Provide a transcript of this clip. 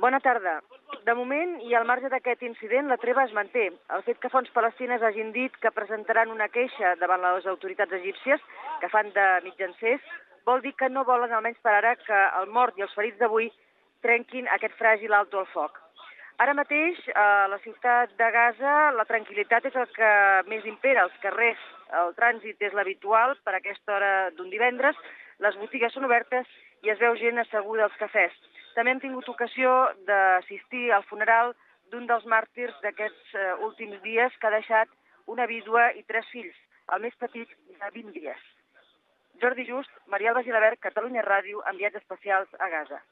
Bona tarda. De moment, i al marge d'aquest incident, la treva es manté. El fet que fons palestines hagin dit que presentaran una queixa davant les autoritats egípcies, que fan de mitjancers, vol dir que no volen, almenys per ara, que el mort i els ferits d'avui trenquin aquest fràgil alto al foc. Ara mateix, a la ciutat de Gaza, la tranquil·litat és el que més impera. Els carrers, el trànsit és l'habitual per aquesta hora d'un divendres, les botigues són obertes i es veu gent asseguda als cafès. També hem tingut ocasió d'assistir al funeral d'un dels màrtirs d'aquests uh, últims dies que ha deixat una vídua i tres fills, el més petit de 20 dies. Jordi Just, Mariel Basilabert, Catalunya Ràdio, enviats especials a Gaza.